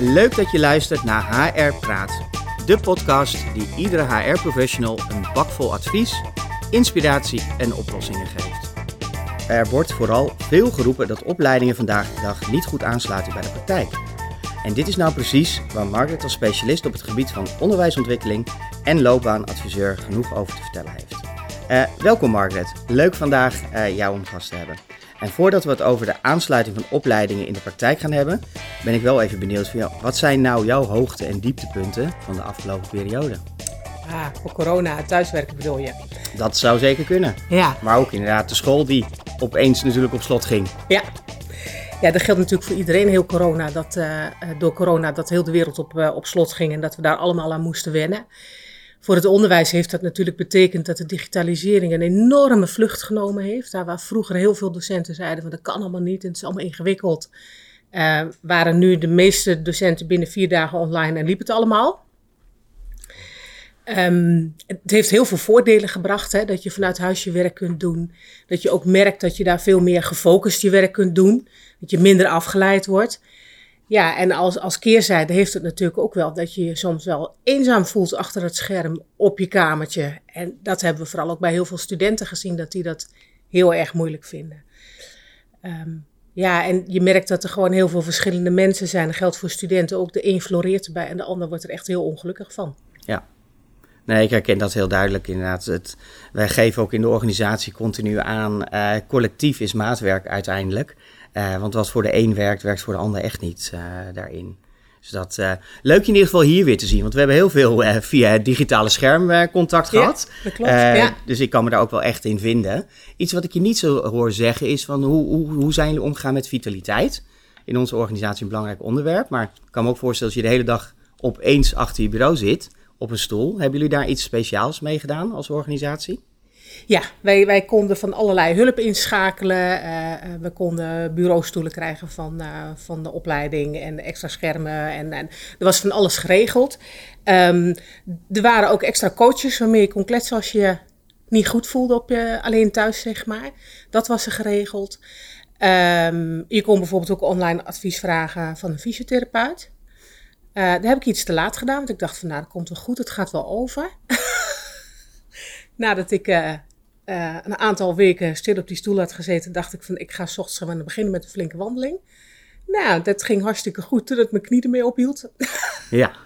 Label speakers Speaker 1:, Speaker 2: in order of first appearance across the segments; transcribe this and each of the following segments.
Speaker 1: Leuk dat je luistert naar HR Praat, de podcast die iedere HR-professional een bakvol advies, inspiratie en oplossingen geeft. Er wordt vooral veel geroepen dat opleidingen vandaag de dag niet goed aansluiten bij de praktijk. En dit is nou precies waar Margaret als specialist op het gebied van onderwijsontwikkeling en loopbaanadviseur genoeg over te vertellen heeft. Uh, welkom Margaret, leuk vandaag uh, jou om gast te hebben. En voordat we het over de aansluiting van opleidingen in de praktijk gaan hebben, ben ik wel even benieuwd van jou. Wat zijn nou jouw hoogte- en dieptepunten van de afgelopen periode?
Speaker 2: Ah, voor corona, thuiswerken bedoel je?
Speaker 1: Dat zou zeker kunnen.
Speaker 2: Ja.
Speaker 1: Maar ook inderdaad de school die opeens natuurlijk op slot ging.
Speaker 2: Ja. Ja, dat geldt natuurlijk voor iedereen heel corona. Dat, uh, door corona dat heel de wereld op, uh, op slot ging en dat we daar allemaal aan moesten wennen. Voor het onderwijs heeft dat natuurlijk betekend dat de digitalisering een enorme vlucht genomen heeft. Daar waar vroeger heel veel docenten zeiden van dat kan allemaal niet en het is allemaal ingewikkeld. Uh, waren nu de meeste docenten binnen vier dagen online en liep het allemaal. Um, het heeft heel veel voordelen gebracht, hè, dat je vanuit huis je werk kunt doen. Dat je ook merkt dat je daar veel meer gefocust je werk kunt doen. Dat je minder afgeleid wordt. Ja, en als, als keerzijde heeft het natuurlijk ook wel dat je je soms wel eenzaam voelt achter het scherm op je kamertje. En dat hebben we vooral ook bij heel veel studenten gezien, dat die dat heel erg moeilijk vinden. Um, ja, en je merkt dat er gewoon heel veel verschillende mensen zijn. Dat geldt voor studenten ook. De een floreert erbij en de ander wordt er echt heel ongelukkig van.
Speaker 1: Ja, Nee, ik herken dat heel duidelijk inderdaad. Het, wij geven ook in de organisatie continu aan, uh, collectief is maatwerk uiteindelijk. Uh, want wat voor de een werkt, werkt voor de ander echt niet uh, daarin. Dus dat leuk je in ieder geval hier weer te zien. Want we hebben heel veel via het digitale scherm contact gehad.
Speaker 2: Ja, dat klopt. ja.
Speaker 1: Dus ik kan me daar ook wel echt in vinden. Iets wat ik je niet zo hoor zeggen is van hoe, hoe, hoe zijn jullie omgegaan met vitaliteit? In onze organisatie een belangrijk onderwerp. Maar ik kan me ook voorstellen als je de hele dag opeens achter je bureau zit op een stoel. Hebben jullie daar iets speciaals mee gedaan als organisatie?
Speaker 2: Ja, wij, wij konden van allerlei hulp inschakelen. Uh, we konden bureaustoelen krijgen van, uh, van de opleiding en extra schermen. En, en er was van alles geregeld. Um, er waren ook extra coaches waarmee je kon kletsen als je niet goed voelde op je alleen thuis, zeg maar. Dat was er geregeld. Um, je kon bijvoorbeeld ook online advies vragen van een fysiotherapeut. Uh, daar heb ik iets te laat gedaan, want ik dacht van nou, dat komt wel goed, het gaat wel over. Nadat ik uh, uh, een aantal weken stil op die stoel had gezeten, dacht ik van ik ga s ochtends gewoon beginnen met een flinke wandeling. Nou, dat ging hartstikke goed totdat mijn knie ermee ophield.
Speaker 1: ja.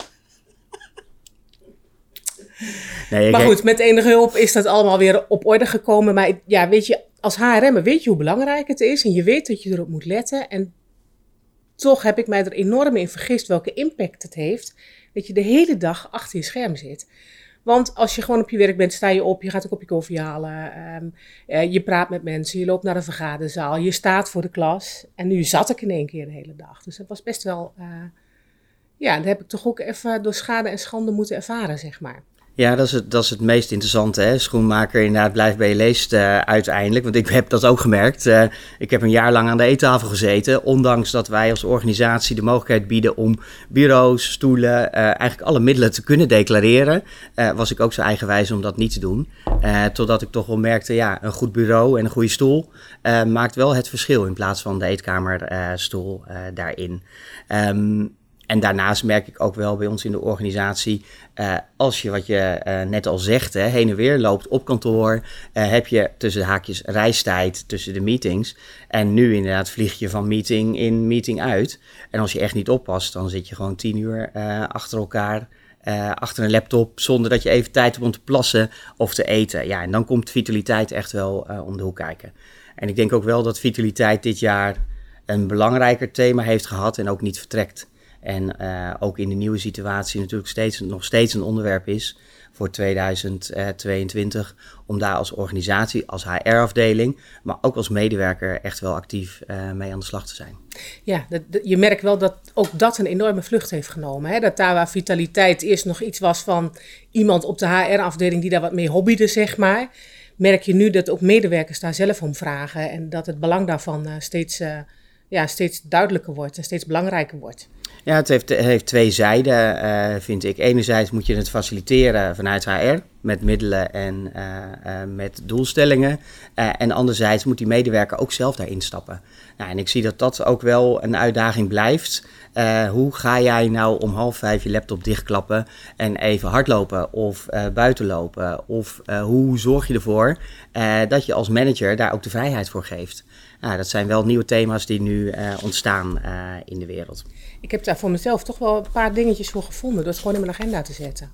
Speaker 2: Nee, maar goed, met enige hulp is dat allemaal weer op orde gekomen. Maar ja, weet je, als HRM weet je hoe belangrijk het is en je weet dat je erop moet letten. En toch heb ik mij er enorm in vergist welke impact het heeft dat je de hele dag achter je scherm zit. Want als je gewoon op je werk bent, sta je op, je gaat een kopje koffie halen, um, uh, je praat met mensen, je loopt naar de vergaderzaal, je staat voor de klas. En nu zat ik in één keer de hele dag. Dus dat was best wel, uh, ja, dat heb ik toch ook even door schade en schande moeten ervaren, zeg maar.
Speaker 1: Ja, dat is het, dat is het meest interessante. Hè? Schoenmaker inderdaad blijft bij je leest uh, uiteindelijk. Want ik heb dat ook gemerkt. Uh, ik heb een jaar lang aan de eettafel gezeten. Ondanks dat wij als organisatie de mogelijkheid bieden om bureaus, stoelen, uh, eigenlijk alle middelen te kunnen declareren. was ik ook zo eigenwijs om dat niet te doen. totdat ik toch wel merkte, ja, een goed bureau en een goede stoel maakt wel het verschil in plaats van de eetkamerstoel daarin. Um, en daarnaast merk ik ook wel bij ons in de organisatie, uh, als je wat je uh, net al zegt, hè, heen en weer loopt op kantoor, uh, heb je tussen de haakjes reistijd tussen de meetings. En nu inderdaad vlieg je van meeting in meeting uit. En als je echt niet oppast, dan zit je gewoon tien uur achter elkaar. achter een laptop, zonder dat je even tijd hebt om te plassen of te eten. Ja, en dan komt vitaliteit echt wel om de hoek kijken. En ik denk ook wel dat vitaliteit dit jaar een belangrijker thema heeft gehad en ook niet vertrekt. En uh, ook in de nieuwe situatie natuurlijk steeds, nog steeds een onderwerp is voor 2022. Om daar als organisatie, als HR-afdeling, maar ook als medewerker echt wel actief uh, mee aan de slag te zijn.
Speaker 2: Ja, je merkt wel dat ook dat een enorme vlucht heeft genomen. Hè? Dat daar waar vitaliteit eerst nog iets was van iemand op de HR-afdeling die daar wat mee hobbyde, zeg maar. Merk je nu dat ook medewerkers daar zelf om vragen en dat het belang daarvan steeds, ja, steeds duidelijker wordt en steeds belangrijker wordt.
Speaker 1: Ja, het heeft, heeft twee zijden, uh, vind ik. Enerzijds moet je het faciliteren vanuit HR. met middelen en met doelstellingen. en anderzijds moet die medewerker ook zelf daarin stappen. Nou, en ik zie dat dat ook wel een uitdaging blijft. hoe ga jij nou om half vijf je laptop dichtklappen en even hardlopen of buitenlopen? Of hoe zorg je ervoor dat je als manager daar ook de vrijheid voor geeft? Nou, dat zijn wel nieuwe thema's die nu ontstaan in de wereld.
Speaker 2: Ik heb daar voor mezelf toch wel een paar dingetjes voor gevonden door het gewoon in mijn agenda te zetten.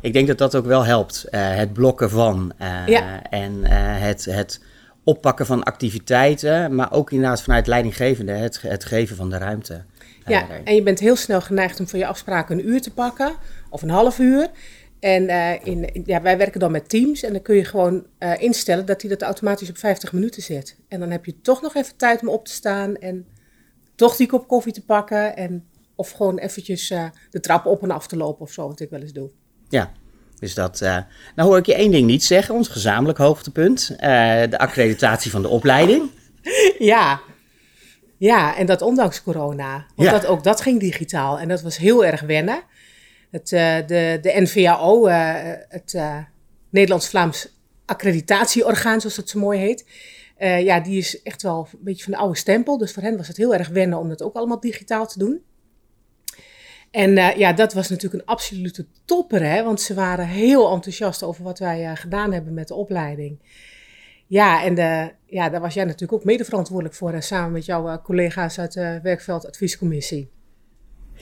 Speaker 1: Ik denk dat dat ook wel helpt. Uh, het blokken van uh, en het, het oppakken van activiteiten, maar ook inderdaad vanuit leidinggevende, het, het geven van de ruimte.
Speaker 2: Ja, en je bent heel snel geneigd om voor je afspraken een uur te pakken of een half uur. En in, ja, wij werken dan met teams en dan kun je gewoon instellen dat hij dat automatisch op 50 minuten zet. En dan heb je toch nog even tijd om op te staan en toch die kop koffie te pakken. En, of gewoon eventjes uh, de trap op en af te lopen of zo, wat ik wel eens doe.
Speaker 1: Ja, dus dat. Nou hoor ik je één ding niet zeggen, ons gezamenlijk hoogtepunt. De accreditatie van de opleiding.
Speaker 2: Ja. Ja, en dat ondanks corona. Want ja. dat, ook dat ging digitaal. En dat was heel erg wennen. Het, de, de NVAO, het Nederlands-Vlaams accreditatieorgaan, zoals dat zo mooi heet ja, die is echt wel een beetje van de oude stempel. Dus voor hen was het heel erg wennen om dat ook allemaal digitaal te doen. En ja, dat was natuurlijk een absolute topper, hè? want ze waren heel enthousiast over wat wij gedaan hebben met de opleiding. Ja, en de, ja, daar was jij natuurlijk ook mede verantwoordelijk voor, samen met jouw collega's uit de Werkveld Adviescommissie.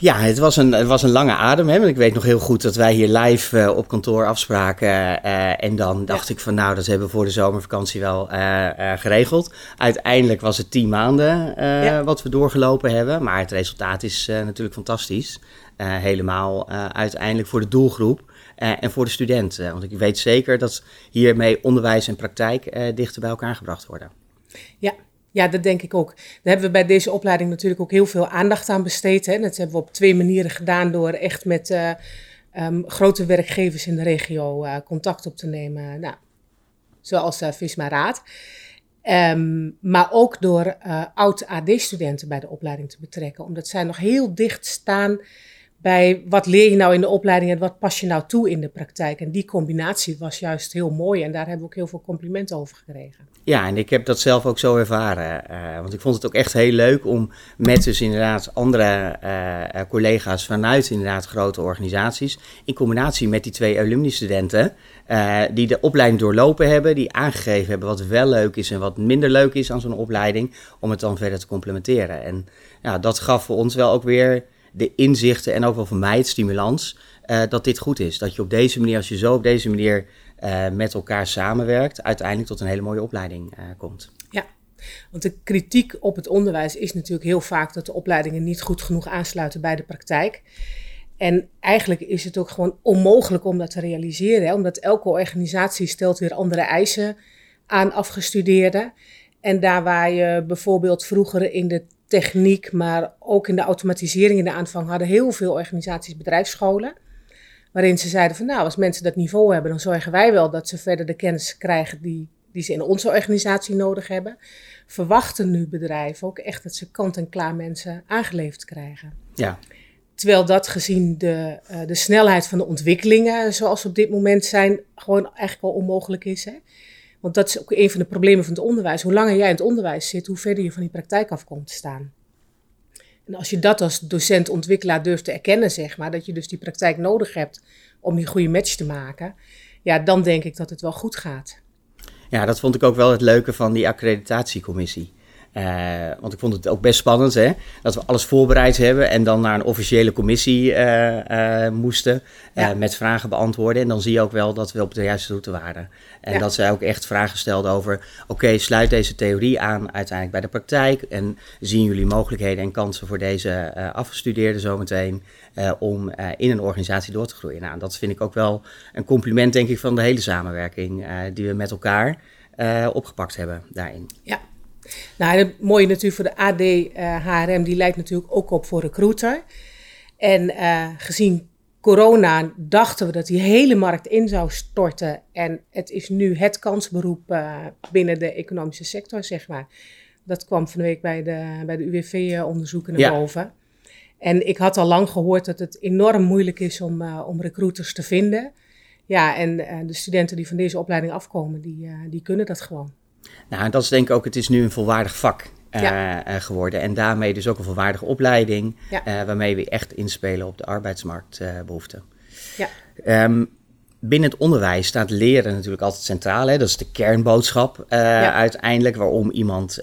Speaker 1: Ja, het was een, het was een lange adem. Hè? Want ik weet nog heel goed dat wij hier live uh, op kantoor afspraken. Uh, en dan dacht ik van nou, dat hebben we voor de zomervakantie wel uh, geregeld. Uiteindelijk was het tien maanden ja. wat we doorgelopen hebben. Maar het resultaat is natuurlijk fantastisch. helemaal uiteindelijk voor de doelgroep en voor de studenten. Want ik weet zeker dat hiermee onderwijs en praktijk dichter bij elkaar gebracht worden.
Speaker 2: Ja, ja, dat denk ik ook. Daar hebben we bij deze opleiding natuurlijk ook heel veel aandacht aan besteed. Hè. Dat hebben we op twee manieren gedaan door echt met uh, um, grote werkgevers in de regio uh, contact op te nemen. Nou, zoals uh, Visma Raad. Um, maar ook door oud-AD-studenten bij de opleiding te betrekken. Omdat zij nog heel dicht staan bij wat leer je nou in de opleiding en wat pas je nou toe in de praktijk. En die combinatie was juist heel mooi en daar hebben we ook heel veel complimenten over gekregen.
Speaker 1: Ja, en ik heb dat zelf ook zo ervaren. Uh, want ik vond het ook echt heel leuk om met dus inderdaad andere uh, collega's vanuit inderdaad grote organisaties, in combinatie met die twee alumni-studenten, die de opleiding doorlopen hebben, die aangegeven hebben wat wel leuk is en wat minder leuk is aan zo'n opleiding, om het dan verder te complementeren. En ja, dat gaf voor ons wel ook weer de inzichten en ook wel voor mij het stimulans uh, dat dit goed is. Dat je op deze manier, als je zo op deze manier uh, met elkaar samenwerkt, uiteindelijk tot een hele mooie opleiding uh, komt.
Speaker 2: Ja, want de kritiek op het onderwijs is natuurlijk heel vaak dat de opleidingen niet goed genoeg aansluiten bij de praktijk. En eigenlijk is het ook gewoon onmogelijk om dat te realiseren, omdat elke organisatie stelt weer andere eisen aan afgestudeerden. En daar waar je bijvoorbeeld vroeger in de techniek, maar ook in de automatisering in de aanvang hadden heel veel organisaties bedrijfsscholen. Waarin ze zeiden van nou, als mensen dat niveau hebben, dan zorgen wij wel dat ze verder de kennis krijgen die, die ze in onze organisatie nodig hebben. Verwachten nu bedrijven ook echt dat ze kant-en-klaar mensen aangeleverd krijgen.
Speaker 1: Ja.
Speaker 2: Terwijl dat gezien de, uh, de snelheid van de ontwikkelingen zoals op dit moment zijn, gewoon eigenlijk wel onmogelijk is. Hè? Want dat is ook een van de problemen van het onderwijs. Hoe langer jij in het onderwijs zit, hoe verder je van die praktijk af komt te staan. En als je dat als docent-ontwikkelaar durft te erkennen, zeg maar, dat je dus die praktijk nodig hebt om die goede match te maken, ja, dan denk ik dat het wel goed gaat.
Speaker 1: Ja, dat vond ik ook wel het leuke van die accreditatiecommissie. Uh, want ik vond het ook best spannend hè, dat we alles voorbereid hebben en dan naar een officiële commissie uh, uh, moesten met vragen beantwoorden. En dan zie je ook wel dat we op de juiste route waren. En dat zij ook echt vragen stelden over: oké, sluit deze theorie aan uiteindelijk bij de praktijk. En zien jullie mogelijkheden en kansen voor deze afgestudeerden zometeen om in een organisatie door te groeien? Nou, dat vind ik ook wel een compliment, denk ik, van de hele samenwerking die we met elkaar opgepakt hebben daarin.
Speaker 2: Ja. Nou, het mooie natuurlijk voor de AD HRM, eh, die lijkt natuurlijk ook op voor recruiter. En uh, gezien corona dachten we dat die hele markt in zou storten. En het is nu het kansberoep uh, binnen de economische sector, zeg maar. Dat kwam van de week bij de, bij de UWV-onderzoeken naar ja. boven. En ik had al lang gehoord dat het enorm moeilijk is om, uh, om recruiters te vinden. Ja, en de studenten die van deze opleiding afkomen, die, die kunnen dat gewoon.
Speaker 1: Nou, en dat is denk ik ook, het is nu een volwaardig vak. geworden. En daarmee dus ook een volwaardige opleiding, waarmee we echt inspelen op de arbeidsmarktbehoeften. ja. Ehm, binnen het onderwijs staat leren natuurlijk altijd centraal. Hè? Dat is de kernboodschap uiteindelijk waarom iemand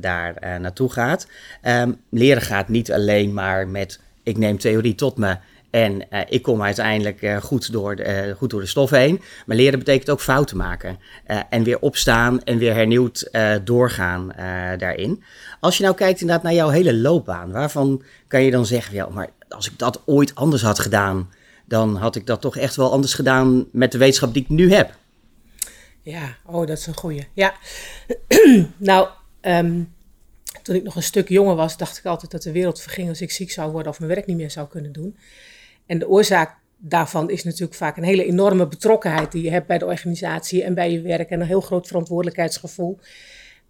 Speaker 1: daar naartoe gaat. Um, leren gaat niet alleen maar met ik neem theorie tot me en ik kom uiteindelijk goed, door de, goed door de stof heen. Maar leren betekent ook fouten maken. en weer opstaan en weer hernieuwd doorgaan daarin. Als je nou kijkt inderdaad naar jouw hele loopbaan, waarvan kan je dan zeggen, ja, maar als ik dat ooit anders had gedaan, dan had ik dat toch echt wel anders gedaan met de wetenschap die ik nu heb.
Speaker 2: Ja, oh, dat is een goeie. Ja, nou, ehm, toen ik nog een stuk jonger was, dacht ik altijd dat de wereld verging als ik ziek zou worden of mijn werk niet meer zou kunnen doen. En de oorzaak daarvan is natuurlijk vaak een hele enorme betrokkenheid die je hebt bij de organisatie en bij je werk en een heel groot verantwoordelijkheidsgevoel.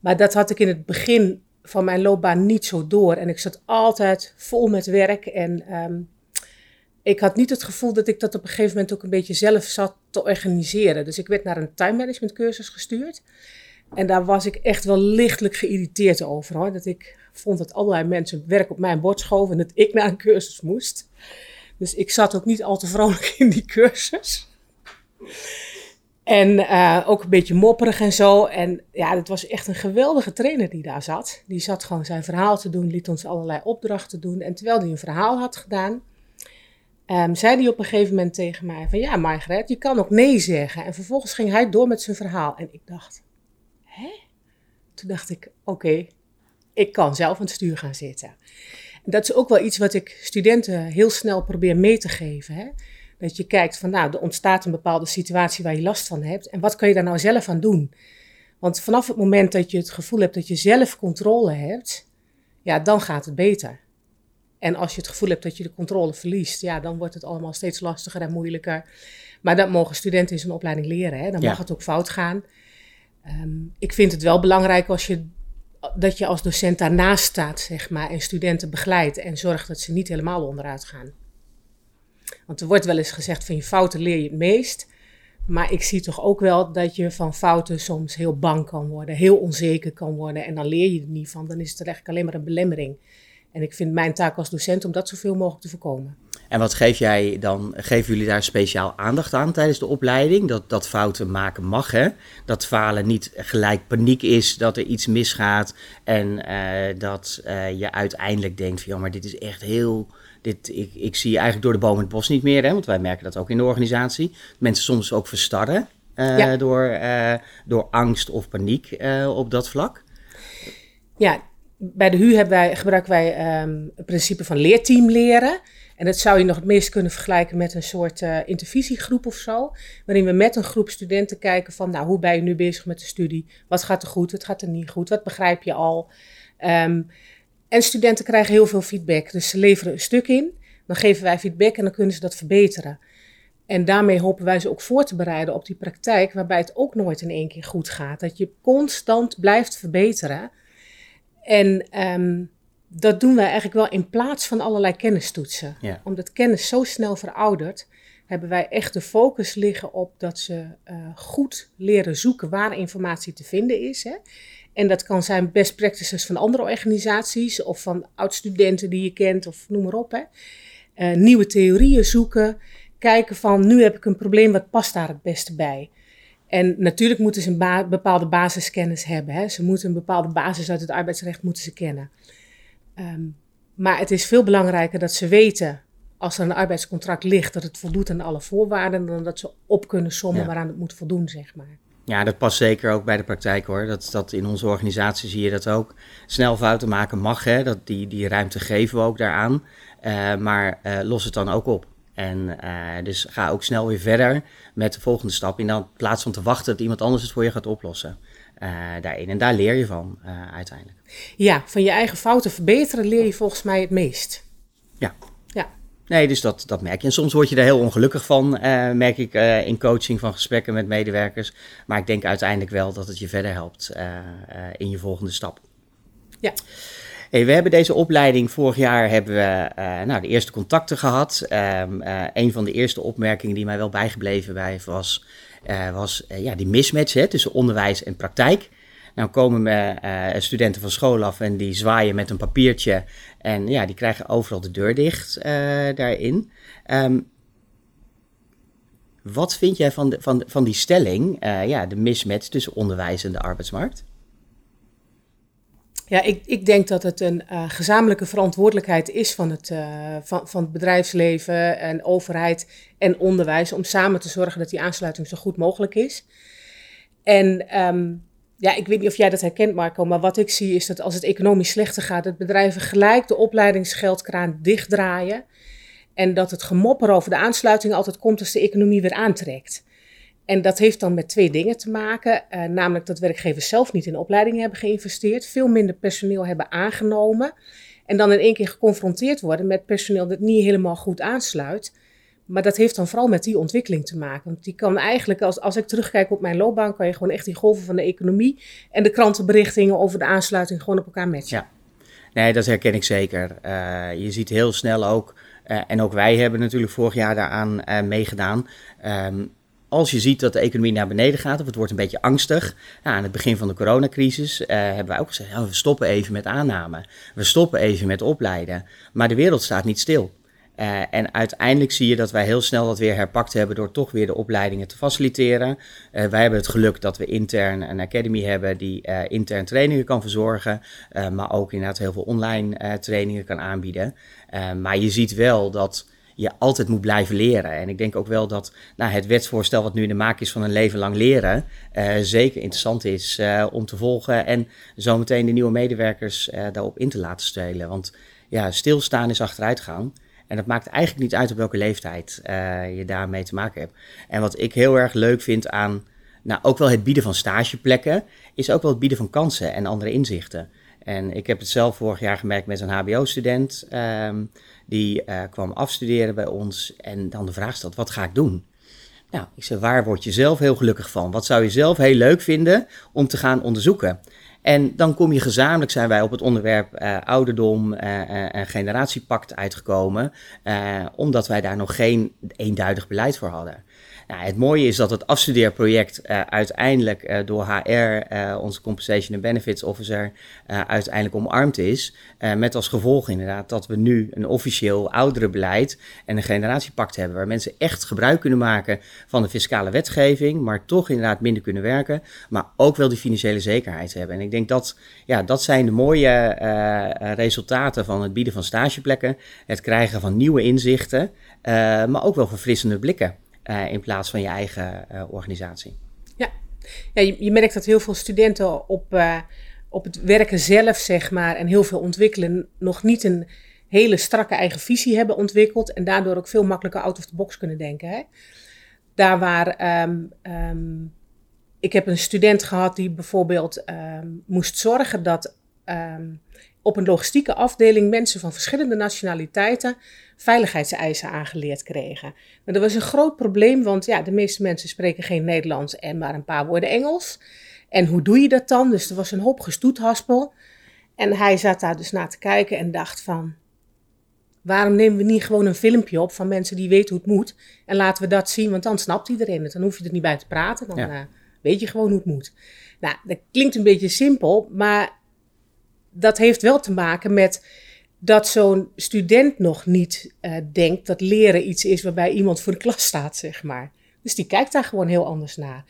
Speaker 2: Maar dat had ik in het begin van mijn loopbaan niet zo door. En ik zat altijd vol met werk en ehm, ik had niet het gevoel dat ik dat op een gegeven moment ook een beetje zelf zat te organiseren. Dus ik werd naar een time management cursus gestuurd. En daar was ik echt wel lichtelijk geïrriteerd over. Hoor. Dat ik vond dat allerlei mensen werk op mijn bord schoven en dat ik naar een cursus moest. Dus ik zat ook niet al te vrolijk in die cursus. En uh, ook een beetje mopperig en zo. En ja, het was echt een geweldige trainer die daar zat. Die zat gewoon zijn verhaal te doen, liet ons allerlei opdrachten doen. En terwijl hij een verhaal had gedaan, um, zei hij op een gegeven moment tegen mij van ja, Margaret, je kan ook nee zeggen. En vervolgens ging hij door met zijn verhaal. En ik dacht, hè? Toen dacht ik, oké, ik kan zelf aan het stuur gaan zitten. Dat is ook wel iets wat ik studenten heel snel probeer mee te geven. Hè? Dat je kijkt van nou, er ontstaat een bepaalde situatie waar je last van hebt. En wat kan je daar nou zelf aan doen? Want vanaf het moment dat je het gevoel hebt dat je zelf controle hebt, ja, dan gaat het beter. En als je het gevoel hebt dat je de controle verliest, ja, dan wordt het allemaal steeds lastiger en moeilijker. Maar dat mogen studenten in zo'n opleiding leren. Hè? Dan mag het ook fout gaan. Ehm, ik vind het wel belangrijk als je, dat je als docent daarnaast staat, zeg maar, en studenten begeleidt en zorgt dat ze niet helemaal onderuit gaan. Want er wordt wel eens gezegd van je fouten leer je het meest. Maar ik zie toch ook wel dat je van fouten soms heel bang kan worden, heel onzeker kan worden. En dan leer je er niet van. Dan is het eigenlijk alleen maar een belemmering. En ik vind mijn taak als docent om dat zoveel mogelijk te voorkomen.
Speaker 1: En wat geef jij dan? Geven jullie daar speciaal aandacht aan tijdens de opleiding? Dat, dat fouten maken mag, hè? Dat falen niet gelijk paniek is, dat er iets misgaat. En uh, dat uh, je uiteindelijk denkt van, ja, maar dit is echt heel... Dit, ik, ik zie eigenlijk door de boom het bos niet meer, hè? Want wij merken dat ook in de organisatie. Mensen soms ook verstarren uh, door, door angst of paniek op dat vlak.
Speaker 2: Ja, bij de HU wij, gebruiken wij um, het principe van leerteam leren. En dat zou je nog het meest kunnen vergelijken met een soort uh, intervisiegroep of zo. Waarin we met een groep studenten kijken van, nou, hoe ben je nu bezig met de studie? Wat gaat er goed, wat gaat er niet goed? Wat begrijp je al? Um, en studenten krijgen heel veel feedback. Dus ze leveren een stuk in, dan geven wij feedback en dan kunnen ze dat verbeteren. En daarmee hopen wij ze ook voor te bereiden op die praktijk, waarbij het ook nooit in één keer goed gaat. Dat je constant blijft verbeteren. En um, dat doen wij eigenlijk wel in plaats van allerlei kennistoetsen. Omdat kennis zo snel veroudert, hebben wij echt de focus liggen op dat ze uh, goed leren zoeken waar informatie te vinden is. Hè. En dat kan zijn best practices van andere organisaties of van oud-studenten die je kent of noem maar op. Hè. Uh, nieuwe theorieën zoeken, kijken van nu heb ik een probleem, wat past daar het beste bij? En natuurlijk moeten ze een bepaalde basiskennis hebben. Hè. Ze moeten een bepaalde basis uit het arbeidsrecht moeten ze kennen. Um, maar het is veel belangrijker dat ze weten, als er een arbeidscontract ligt, dat het voldoet aan alle voorwaarden, dan dat ze op kunnen sommen ja. waaraan het moet voldoen, zeg maar.
Speaker 1: Ja, dat past zeker ook bij de praktijk hoor. Dat, dat in onze organisatie zie je dat ook. Snel fouten maken mag, hè. Dat, die, die ruimte geven we ook daaraan. Uh, maar uh, los het dan ook op. En uh, dus ga ook snel weer verder met de volgende stap. In plaats van te wachten dat iemand anders het voor je gaat oplossen. Uh, daarin. En daar leer je van uh, uiteindelijk.
Speaker 2: Ja, van je eigen fouten verbeteren leer je volgens mij het meest.
Speaker 1: Ja. ja. Nee, dus dat, dat merk je. En soms word je er heel ongelukkig van, merk ik in coaching van gesprekken met medewerkers. Maar ik denk uiteindelijk wel dat het je verder helpt in je volgende stap.
Speaker 2: Ja.
Speaker 1: We hebben deze opleiding vorig jaar hebben we uh, nou, de eerste contacten gehad. Um, uh, een van de eerste opmerkingen die mij wel bijgebleven bij was, uh, was ja, die mismatch hè, tussen onderwijs en praktijk. Nou komen uh, studenten van school af en die zwaaien met een papiertje. En ja, die krijgen overal de deur dicht daarin. Um, wat vind jij van, van, van die stelling, ja, de mismatch tussen onderwijs en de arbeidsmarkt?
Speaker 2: Ja, ik, ik denk dat het een uh, gezamenlijke verantwoordelijkheid is van het, uh, van, van het bedrijfsleven en overheid en onderwijs om samen te zorgen dat die aansluiting zo goed mogelijk is. En um, ja, ik weet niet of jij dat herkent, Marco, maar wat ik zie is dat als het economisch slechter gaat, dat bedrijven gelijk de opleidingsgeldkraan dichtdraaien. En dat het gemopper over de aansluiting altijd komt als de economie weer aantrekt. En dat heeft dan met twee dingen te maken. Uh, namelijk dat werkgevers zelf niet in opleidingen hebben geïnvesteerd, veel minder personeel hebben aangenomen. En dan in één keer geconfronteerd worden met personeel dat niet helemaal goed aansluit. Maar dat heeft dan vooral met die ontwikkeling te maken. Want die kan eigenlijk, als, als ik terugkijk op mijn loopbaan, kan je gewoon echt die golven van de economie en de krantenberichtingen over de aansluiting gewoon op elkaar matchen.
Speaker 1: Ja, nee, dat herken ik zeker. Uh, je ziet heel snel ook, uh, en ook wij hebben natuurlijk vorig jaar daaraan meegedaan. Um, als je ziet dat de economie naar beneden gaat of het wordt een beetje angstig. Nou, aan het begin van de coronacrisis uh, hebben wij ook gezegd, we stoppen even met aanname. We stoppen even met opleiden. Maar de wereld staat niet stil. Uh, en uiteindelijk zie je dat wij heel snel dat weer herpakt hebben door toch weer de opleidingen te faciliteren. Uh, wij hebben het geluk dat we intern een academy hebben die intern trainingen kan verzorgen, maar ook inderdaad heel veel online trainingen kan aanbieden. maar je ziet wel dat je altijd moet blijven leren. En ik denk ook wel dat nou, het wetsvoorstel wat nu in de maak is van een leven lang leren, uh, zeker interessant is uh, om te volgen en zometeen de nieuwe medewerkers uh, daarop in te laten stelen. Want ja, stilstaan is achteruitgaan. En dat maakt eigenlijk niet uit op welke leeftijd je daarmee te maken hebt. En wat ik heel erg leuk vind aan nou, ook wel het bieden van stageplekken, is ook wel het bieden van kansen en andere inzichten. En ik heb het zelf vorig jaar gemerkt met een HBO-student. Um, die uh, kwam afstuderen bij ons en dan de vraag stelt: wat ga ik doen? Nou, ik zei: waar word je zelf heel gelukkig van? Wat zou je zelf heel leuk vinden om te gaan onderzoeken? En dan kom je gezamenlijk, zijn wij op het onderwerp uh, ouderdom uh, en generatiepact uitgekomen, omdat wij daar nog geen eenduidig beleid voor hadden. Nou, het mooie is dat het afstudeerproject uh, uiteindelijk uh, door HR, eh, onze Compensation and Benefits Officer, uiteindelijk omarmd is. met als gevolg inderdaad dat we nu een officieel ouderenbeleid en een generatiepact hebben. Waar mensen echt gebruik kunnen maken van de fiscale wetgeving, maar toch inderdaad minder kunnen werken. Maar ook wel die financiële zekerheid hebben. En ik denk dat ja, dat zijn de mooie resultaten van het bieden van stageplekken. Het krijgen van nieuwe inzichten, maar ook wel verfrissende blikken. Uh, in plaats van je eigen uh, organisatie.
Speaker 2: Ja, ja je, je, merkt dat heel veel studenten op, uh, op het werken zelf, zeg maar, en heel veel ontwikkelen, nog niet een hele strakke eigen visie hebben ontwikkeld en daardoor ook veel makkelijker out of the box kunnen denken. Hè? Daar waar um, um, ik heb een student gehad die bijvoorbeeld um, moest zorgen dat op een logistieke afdeling mensen van verschillende nationaliteiten veiligheidseisen aangeleerd kregen. Maar dat was een groot probleem, want ja, de meeste mensen spreken geen Nederlands en maar een paar woorden Engels. En hoe doe je dat dan? Dus er was een hoop gestoethaspel. En hij zat daar dus naar te kijken en dacht van, waarom nemen we niet gewoon een filmpje op van mensen die weten hoe het moet? En laten we dat zien, want dan snapt iedereen het. Dan hoef je er niet bij te praten, dan uh, weet je gewoon hoe het moet. Nou, dat klinkt een beetje simpel, maar dat heeft wel te maken met dat zo'n student nog niet uh, denkt dat leren iets is waarbij iemand voor de klas staat, zeg maar. Dus die kijkt daar gewoon heel anders naar.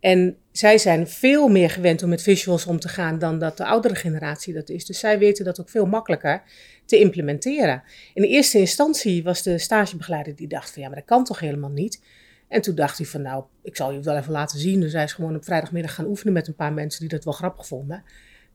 Speaker 2: En zij zijn veel meer gewend om met visuals om te gaan dan dat de oudere generatie dat is. Dus zij weten dat ook veel makkelijker te implementeren. In de eerste instantie was de stagebegeleider die dacht van ja, maar dat kan toch helemaal niet. En toen dacht hij van nou, ik zal je het wel even laten zien. Dus hij is gewoon op vrijdagmiddag gaan oefenen met een paar mensen die dat wel grappig vonden.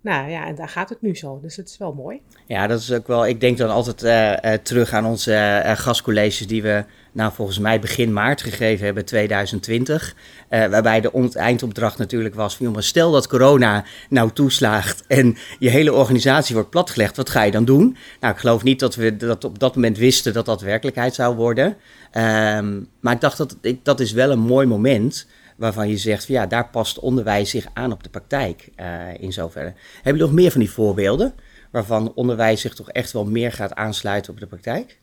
Speaker 2: Nou ja, en daar gaat het nu zo. Dus het is wel mooi.
Speaker 1: Ja, dat is ook wel. Ik denk dan altijd uh, uh, terug aan onze uh, gastcolleges die we, nou volgens mij begin maart gegeven hebben, 2020. waarbij de eindopdracht natuurlijk was: van, jongens, stel dat corona nou toeslaagt en je hele organisatie wordt platgelegd, wat ga je dan doen? Nou, ik geloof niet dat we dat op dat moment wisten dat dat werkelijkheid zou worden. Um, maar ik dacht dat ik, dat is wel een mooi moment waarvan je zegt, van, ja, daar past onderwijs zich aan op de praktijk uh, in zoverre. Heb je nog meer van die voorbeelden waarvan onderwijs zich toch echt wel meer gaat aansluiten op de praktijk?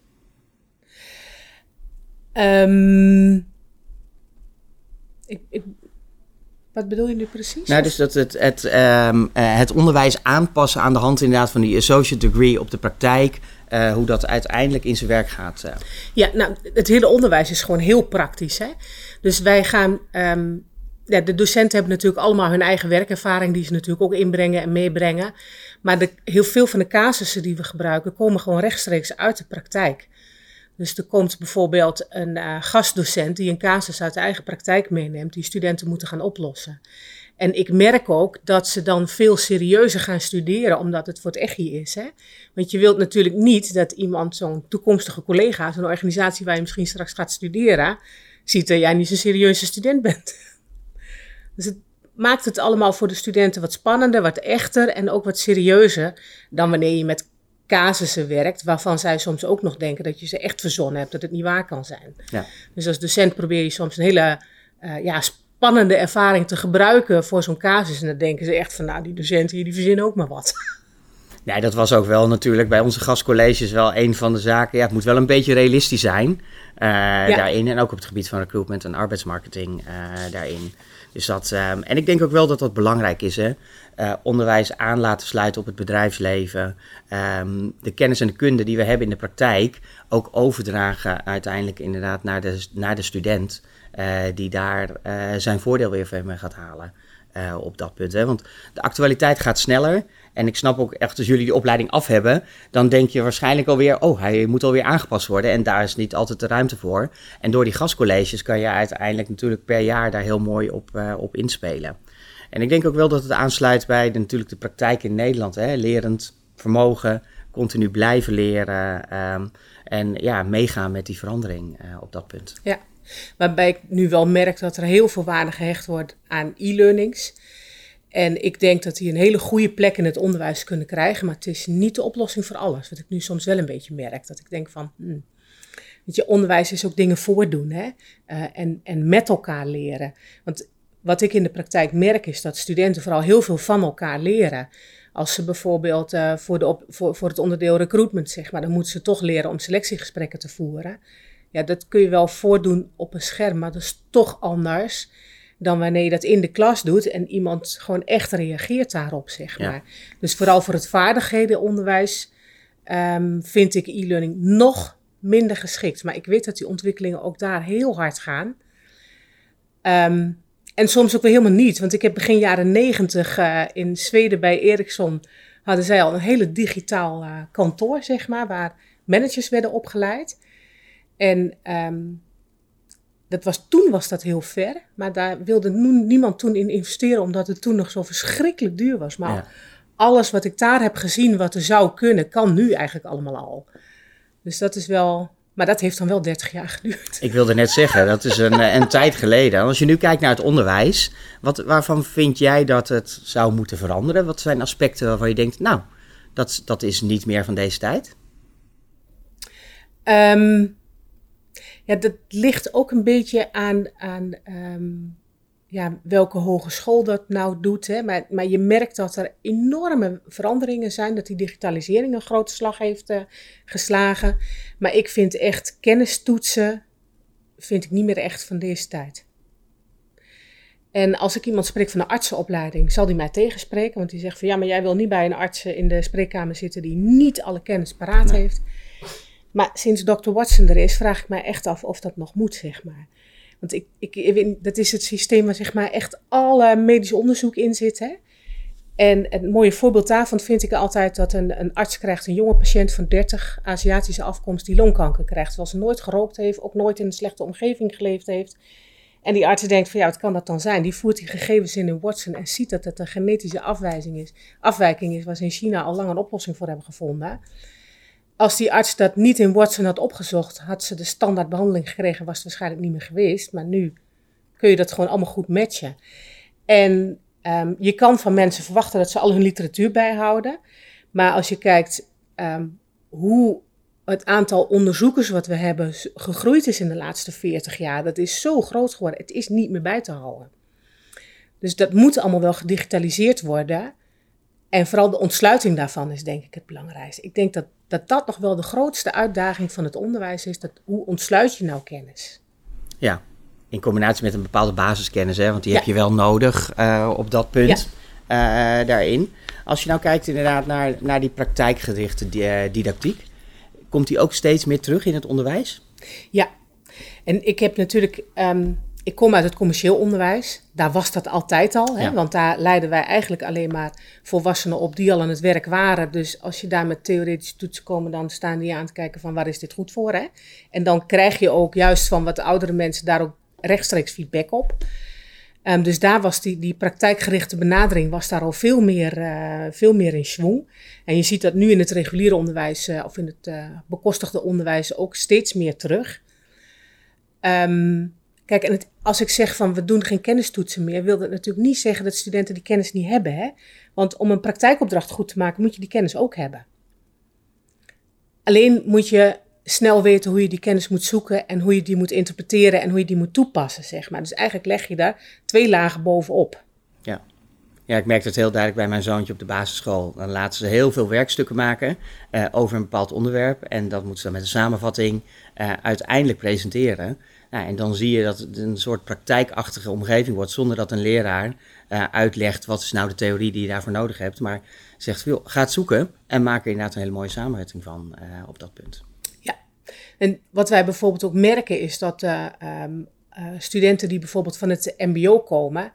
Speaker 2: Um, ik, ik, wat bedoel je nu precies?
Speaker 1: Nou, dus dat het, het, um, het onderwijs aanpassen aan de hand inderdaad van die associate degree op de praktijk. Uh, hoe dat uiteindelijk in zijn werk gaat. Uh.
Speaker 2: Ja, nou, het hele onderwijs is gewoon heel praktisch. Hè? Dus wij gaan. Um, ja, de docenten hebben natuurlijk allemaal hun eigen werkervaring, die ze natuurlijk ook inbrengen en meebrengen. Maar de, heel veel van de casussen die we gebruiken, komen gewoon rechtstreeks uit de praktijk. Dus er komt bijvoorbeeld een uh, gastdocent die een casus uit de eigen praktijk meeneemt, die studenten moeten gaan oplossen. En ik merk ook dat ze dan veel serieuzer gaan studeren, omdat het voor het echtje is. Hè? Want je wilt natuurlijk niet dat iemand, zo'n toekomstige collega, zo'n organisatie waar je misschien straks gaat studeren, ziet dat jij niet zo'n serieuze student bent. Dus het maakt het allemaal voor de studenten wat spannender, wat echter en ook wat serieuzer dan wanneer je met casussen werkt, waarvan zij soms ook nog denken dat je ze echt verzonnen hebt, dat het niet waar kan zijn. Ja. Dus als docent probeer je soms een hele uh, ja, spannende ervaring te gebruiken voor zo'n casus. En dan denken ze echt van, nou, die docenten hier, die verzinnen ook maar wat.
Speaker 1: Ja, dat was ook wel natuurlijk bij onze gastcolleges wel een van de zaken. Ja, het moet wel een beetje realistisch zijn uh, daarin. En ook op het gebied van recruitment en arbeidsmarketing uh, daarin. Dus dat, um, en ik denk ook wel dat dat belangrijk is. Hè? Uh, onderwijs aan laten sluiten op het bedrijfsleven. Um, de kennis en de kunde die we hebben in de praktijk ook overdragen uiteindelijk inderdaad naar de, naar de student. Uh, die daar uh, zijn voordeel weer van gaat halen op dat punt. Hè? Want de actualiteit gaat sneller. En ik snap ook echt, als jullie die opleiding af hebben, dan denk je waarschijnlijk alweer, oh, hij moet alweer aangepast worden. En daar is niet altijd de ruimte voor. En door die gastcolleges kan je uiteindelijk natuurlijk per jaar daar heel mooi op, op inspelen. En ik denk ook wel dat het aansluit bij de, natuurlijk de praktijk in Nederland. Hè? Lerend vermogen, continu blijven leren um, en ja, meegaan met die verandering op dat punt.
Speaker 2: Ja, waarbij ik nu wel merk dat er heel veel waarde gehecht wordt aan e-learnings. En ik denk dat die een hele goede plek in het onderwijs kunnen krijgen, maar het is niet de oplossing voor alles. Wat ik nu soms wel een beetje merk. Dat ik denk van, hmm, weet je, onderwijs is ook dingen voordoen hè? Uh, en, en met elkaar leren. Want wat ik in de praktijk merk is dat studenten vooral heel veel van elkaar leren. Als ze bijvoorbeeld uh, voor, de op, voor, voor het onderdeel recruitment, zeg maar, dan moeten ze toch leren om selectiegesprekken te voeren. Ja, dat kun je wel voordoen op een scherm, maar dat is toch anders dan wanneer je dat in de klas doet en iemand gewoon echt reageert daarop, zeg maar. Dus vooral voor het vaardighedenonderwijs um, vind ik e-learning nog minder geschikt. Maar ik weet dat die ontwikkelingen ook daar heel hard gaan. Um, en soms ook weer helemaal niet. Want ik heb begin jaren negentig uh, in Zweden bij Ericsson... hadden zij al een hele digitaal uh, kantoor, zeg maar... waar managers werden opgeleid. En um, dat was, toen was dat heel ver, maar daar wilde niemand toen in investeren, omdat het toen nog zo verschrikkelijk duur was. Maar alles wat ik daar heb gezien, wat er zou kunnen, kan nu eigenlijk allemaal al. Dus dat is wel, maar dat heeft dan wel 30 jaar geduurd.
Speaker 1: Ik wilde net zeggen, dat is een, eh, een tijd geleden. Als je nu kijkt naar het onderwijs, wat, waarvan vind jij dat het zou moeten veranderen? Wat zijn aspecten waarvan je denkt, nou, dat, dat is niet meer van deze tijd?
Speaker 2: Um, ja, dat ligt ook een beetje aan, aan um, ja, welke hogeschool dat nou doet. Hè. Maar, maar je merkt dat er enorme veranderingen zijn, dat die digitalisering een grote slag heeft uh, geslagen. Maar ik vind echt kennistoetsen, vind ik niet meer echt van deze tijd. En als ik iemand spreek van de artsenopleiding, zal die mij tegenspreken. Want die zegt van ja, maar jij wil niet bij een arts in de spreekkamer zitten die niet alle kennis paraat heeft. Maar sinds Dr. Watson er is, vraag ik mij echt af of dat nog moet, zeg maar. Want ik, ik, dat is het systeem waar zeg maar echt alle medisch onderzoek in zit. Hè? En een mooie voorbeeld daarvan vind ik altijd dat een, een arts krijgt, een jonge patiënt van 30, Aziatische afkomst, die longkanker krijgt. Terwijl ze nooit gerookt heeft, ook nooit in een slechte omgeving geleefd heeft. En die arts denkt van ja, wat kan dat dan zijn? Die voert die gegevens in in Watson en ziet dat het een genetische afwijzing is, afwijking is waar ze in China al lang een oplossing voor hebben gevonden. Als die arts dat niet in Watson had opgezocht, had ze de standaard behandeling gekregen, was het waarschijnlijk niet meer geweest. Maar nu kun je dat gewoon allemaal goed matchen. En um, je kan van mensen verwachten dat ze al hun literatuur bijhouden. Maar als je kijkt um, hoe het aantal onderzoekers wat we hebben gegroeid is in de laatste 40 jaar, dat is zo groot geworden. Het is niet meer bij te houden. Dus dat moet allemaal wel gedigitaliseerd worden. En vooral de ontsluiting daarvan is denk ik het belangrijkste. Ik denk dat dat, dat nog wel de grootste uitdaging van het onderwijs is. Dat, hoe ontsluit je nou kennis?
Speaker 1: Ja, in combinatie met een bepaalde basiskennis, hè, want die heb je wel nodig uh, op dat punt ja. uh, daarin. Als je nou kijkt inderdaad naar, naar die praktijkgerichte uh, didactiek, komt die ook steeds meer terug in het onderwijs?
Speaker 2: Ja, en ik heb natuurlijk um, ik kom uit het commercieel onderwijs. Daar was dat altijd al. Hè? Want daar leiden wij eigenlijk alleen maar volwassenen op die al aan het werk waren. Dus als je daar met theoretische toetsen komen, dan staan die aan te kijken van waar is dit goed voor. Hè? En dan krijg je ook juist van wat de oudere mensen daar ook rechtstreeks feedback op. Um, dus daar was die, die praktijkgerichte benadering was daar al veel meer, uh, veel meer in schwung. En je ziet dat nu in het reguliere onderwijs uh, of in het uh, bekostigde onderwijs ook steeds meer terug. Um, Kijk, en als ik zeg van we doen geen kennistoetsen meer, wil dat natuurlijk niet zeggen dat studenten die kennis niet hebben. Hè? Want om een praktijkopdracht goed te maken, moet je die kennis ook hebben. Alleen moet je snel weten hoe je die kennis moet zoeken en hoe je die moet interpreteren en hoe je die moet toepassen, zeg maar. Dus eigenlijk leg je daar twee lagen bovenop.
Speaker 1: Ja. Ja, ik merk dat heel duidelijk bij mijn zoontje op de basisschool. Dan laten ze heel veel werkstukken maken uh, over een bepaald onderwerp. En dat moeten ze dan met een samenvatting uh, uiteindelijk presenteren. Nou, en dan zie je dat het een soort praktijkachtige omgeving wordt, zonder dat een leraar uh, uitlegt wat is nou de theorie die je daarvoor nodig hebt. Maar zegt, veel, ga het zoeken en maak er inderdaad een hele mooie samenwerking van uh, op dat punt.
Speaker 2: Ja, en wat wij bijvoorbeeld ook merken is dat uh, um, studenten die bijvoorbeeld van het mbo komen,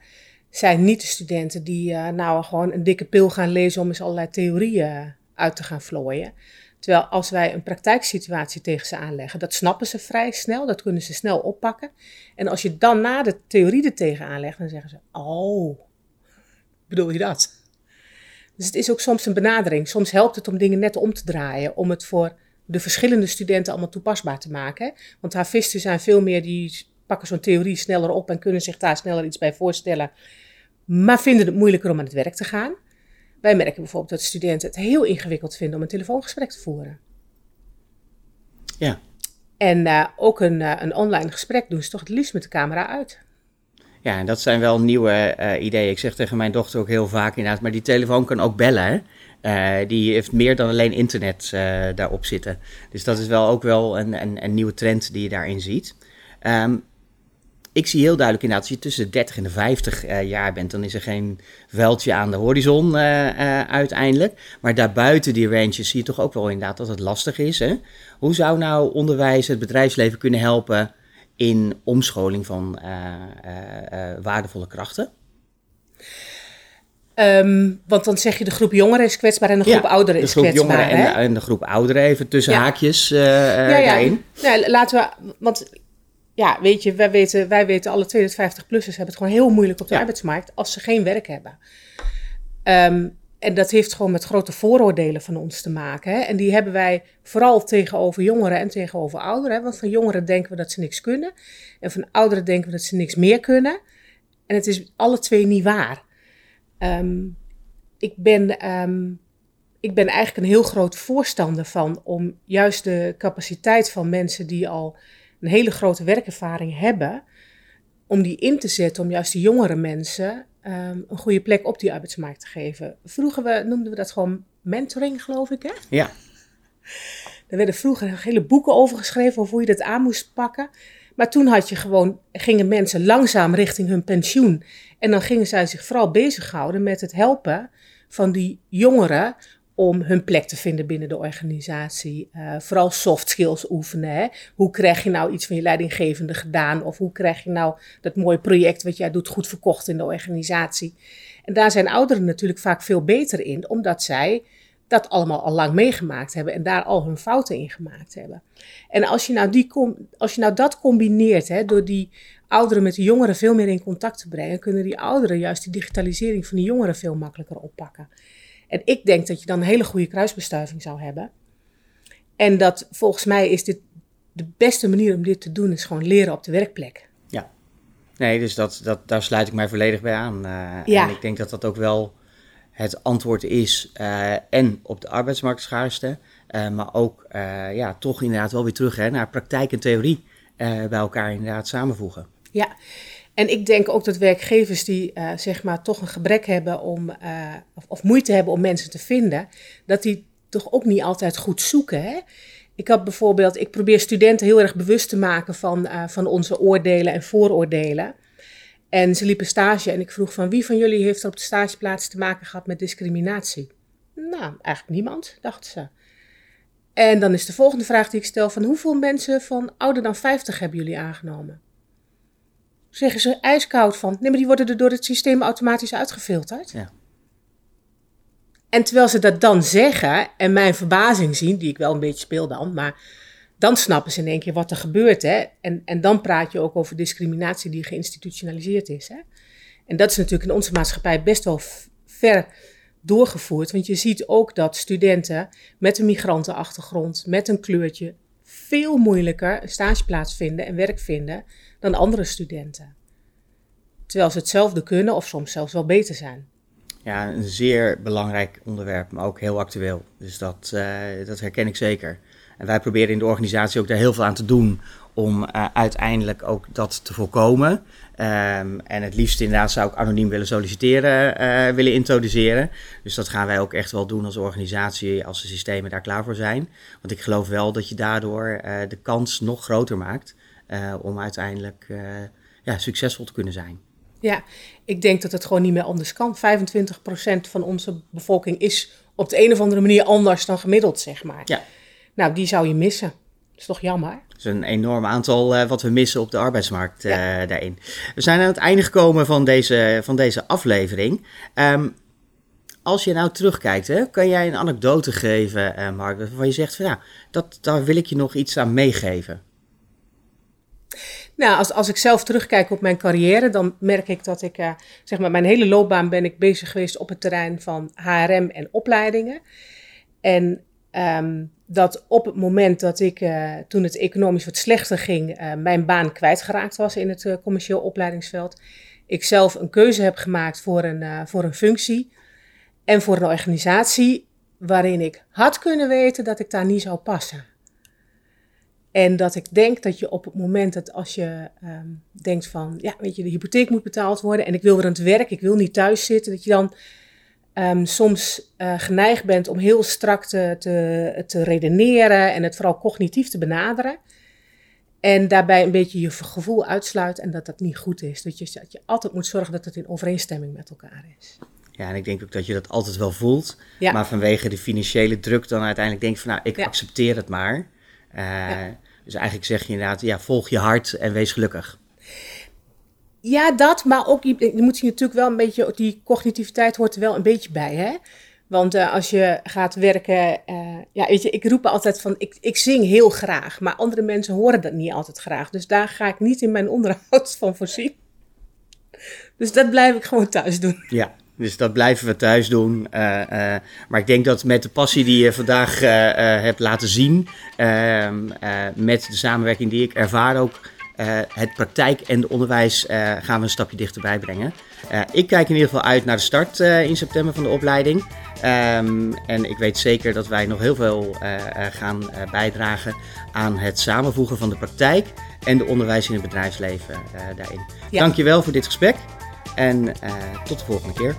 Speaker 2: zijn niet de studenten die nou gewoon een dikke pil gaan lezen om eens allerlei theorieën uit te gaan vlooien. Terwijl als wij een praktijksituatie tegen ze aanleggen, dat snappen ze vrij snel, dat kunnen ze snel oppakken. En als je dan na de theorie er tegen aanlegt, dan zeggen ze: Oh, bedoel je dat? Dus het is ook soms een benadering. Soms helpt het om dingen net om te draaien, om het voor de verschillende studenten allemaal toepasbaar te maken. Want havisten zijn veel meer die pakken zo'n theorie sneller op en kunnen zich daar sneller iets bij voorstellen, maar vinden het moeilijker om aan het werk te gaan. Wij merken bijvoorbeeld dat studenten het heel ingewikkeld vinden om een telefoongesprek te voeren.
Speaker 1: Ja.
Speaker 2: En uh, ook een, uh, een online gesprek doen ze toch het liefst met de camera uit.
Speaker 1: Ja, en dat zijn wel nieuwe uh, ideeën. Ik zeg tegen mijn dochter ook heel vaak inderdaad, maar die telefoon kan ook bellen. die heeft meer dan alleen internet daarop zitten. Dus dat is wel ook wel een, een, een nieuwe trend die je daarin ziet. Um, ik zie heel duidelijk inderdaad, als je tussen de 30 en de 50 uh, jaar bent, dan is er geen veldje aan de horizon uh, uh, uiteindelijk. Maar daarbuiten die ranges zie je toch ook wel inderdaad dat het lastig is. Hè? Hoe zou nou onderwijs het bedrijfsleven kunnen helpen in omscholing van waardevolle krachten?
Speaker 2: Um, want dan zeg je de groep jongeren is kwetsbaar en de groep ja, ouderen is kwetsbaar.
Speaker 1: De groep jongeren en de, en de, groep ouderen, even tussen ja. haakjes ja, ja. daarin.
Speaker 2: Ja, laten we, want ja, weet je, wij weten, wij weten alle 250-plussers hebben het gewoon heel moeilijk op de arbeidsmarkt als ze geen werk hebben. Um, en dat heeft gewoon met grote vooroordelen van ons te maken. Hè? En die hebben wij vooral tegenover jongeren en tegenover ouderen. Hè? Want van jongeren denken we dat ze niks kunnen. En van ouderen denken we dat ze niks meer kunnen. En het is alle twee niet waar. Um, ik, ben, um, ik ben eigenlijk een heel groot voorstander van om juist de capaciteit van mensen die al een hele grote werkervaring hebben, om die in te zetten om juist die jongere mensen um, een goede plek op die arbeidsmarkt te geven. Vroeger we, noemden we dat gewoon mentoring, geloof ik, hè?
Speaker 1: Ja.
Speaker 2: Er werden vroeger hele boeken over geschreven over hoe je dat aan moest pakken. Maar toen had je gewoon, gingen mensen langzaam richting hun pensioen. En dan gingen zij zich vooral bezighouden met het helpen van die jongeren om hun plek te vinden binnen de organisatie. Uh, vooral soft skills oefenen. Hè? Hoe krijg je nou iets van je leidinggevende gedaan? Of hoe krijg je nou dat mooie project wat jij doet goed verkocht in de organisatie? En daar zijn ouderen natuurlijk vaak veel beter in, omdat zij dat allemaal al lang meegemaakt hebben en daar al hun fouten in gemaakt hebben. En als je nou, die als je nou dat combineert, hè, door die ouderen met de jongeren veel meer in contact te brengen, kunnen die ouderen juist die digitalisering van die jongeren veel makkelijker oppakken. En ik denk dat je dan een hele goede kruisbestuiving zou hebben. En dat volgens mij is dit de beste manier om dit te doen, is gewoon leren op de werkplek.
Speaker 1: Ja, nee, dus dat, dat, daar sluit ik mij volledig bij aan. Uh, ja. En ik denk dat dat ook wel het antwoord is. Uh, en op de arbeidsmarktschaarste, uh, maar ook ja, toch inderdaad wel weer terug hè, naar praktijk en theorie bij elkaar inderdaad samenvoegen.
Speaker 2: Ja, En ik denk ook dat werkgevers die uh, zeg maar toch een gebrek hebben om, uh, of, of, moeite hebben om mensen te vinden, dat die toch ook niet altijd goed zoeken. Hè? Ik had bijvoorbeeld, ik probeer studenten heel erg bewust te maken van, uh, van onze oordelen en vooroordelen. En ze liepen stage en ik vroeg van wie van jullie heeft er op de stageplaats te maken gehad met discriminatie? Nou, eigenlijk niemand, dachten ze. En dan is de volgende vraag die ik stel van hoeveel mensen van ouder dan 50 hebben jullie aangenomen? Zeggen ze ijskoud van, nee maar die worden er door het systeem automatisch uitgefilterd. Ja. En terwijl ze dat dan zeggen en mijn verbazing zien, die ik wel een beetje speel dan, maar dan snappen ze in één keer wat er gebeurt. Hè? En, en dan praat je ook over discriminatie die geïnstitutionaliseerd is. Hè? En dat is natuurlijk in onze maatschappij best wel ver doorgevoerd. Want je ziet ook dat studenten met een migrantenachtergrond, met een kleurtje, veel moeilijker een stageplaats vinden en werk vinden dan andere studenten. Terwijl ze hetzelfde kunnen of soms zelfs wel beter zijn.
Speaker 1: Ja, een zeer belangrijk onderwerp, maar ook heel actueel. Dus dat, uh, dat herken ik zeker. En wij proberen in de organisatie ook daar heel veel aan te doen om uh, uiteindelijk ook dat te voorkomen. Um, en het liefst inderdaad zou ik anoniem willen solliciteren, uh, willen introduceren. Dus dat gaan wij ook echt wel doen als organisatie, als de systemen daar klaar voor zijn. Want ik geloof wel dat je daardoor uh, de kans nog groter maakt om uiteindelijk ja, succesvol te kunnen zijn.
Speaker 2: Ja, ik denk dat het gewoon niet meer anders kan. 25% van onze bevolking is op de een of andere manier anders dan gemiddeld, zeg maar. Ja. Nou, die zou je missen. Is toch jammer?
Speaker 1: Dat is een enorm aantal uh, wat we missen op de arbeidsmarkt uh, daarin. We zijn aan het einde gekomen van deze, van deze aflevering. Um, als je nou terugkijkt, hè, kan jij een anekdote geven, uh, Mark, waarvan je zegt van ja, dat, daar wil ik je nog iets aan meegeven?
Speaker 2: Nou, als, als ik zelf terugkijk op mijn carrière, dan merk ik dat ik, uh, zeg maar, mijn hele loopbaan ben ik bezig geweest op het terrein van HRM en opleidingen. En um, dat op het moment dat ik, uh, toen het economisch wat slechter ging, uh, mijn baan kwijtgeraakt was in het commercieel opleidingsveld, ik zelf een keuze heb gemaakt voor een, voor een functie en voor een organisatie waarin ik had kunnen weten dat ik daar niet zou passen. En dat ik denk dat je op het moment dat als je um, denkt van, ja, weet je, de hypotheek moet betaald worden en ik wil weer aan het werk, ik wil niet thuis zitten, dat je dan um, soms uh, geneigd bent om heel strak te, te, te, redeneren en het vooral cognitief te benaderen. En daarbij een beetje je gevoel uitsluit en dat dat niet goed is. Dat je, dat je altijd moet zorgen dat het in overeenstemming met elkaar is.
Speaker 1: Ja, en ik denk ook dat je dat altijd wel voelt. Ja. Maar vanwege de financiële druk dan uiteindelijk denkt van, nou, ik ja. accepteer het maar. Uh, ja. Dus eigenlijk zeg je inderdaad, ja, volg je hart en wees gelukkig.
Speaker 2: Ja, dat, maar ook, je, moet je natuurlijk wel een beetje, die cognitiviteit hoort er wel een beetje bij, hè. Want uh, als je gaat werken, uh, ja, weet je, ik roep altijd van, ik, ik zing heel graag, maar andere mensen horen dat niet altijd graag. Dus daar ga ik niet in mijn onderhoud van voorzien. Dus dat blijf ik gewoon thuis doen.
Speaker 1: Ja, dus dat blijven we thuis doen. Uh, maar ik denk dat met de passie die je vandaag hebt laten zien, ehm, met de samenwerking die ik ervaar ook, het praktijk en het onderwijs gaan we een stapje dichterbij brengen. ik kijk in ieder geval uit naar de start in september van de opleiding. Um, en ik weet zeker dat wij nog heel veel gaan bijdragen aan het samenvoegen van de praktijk en de onderwijs in het bedrijfsleven daarin. Ja. Dankjewel voor dit gesprek. En tot de volgende keer.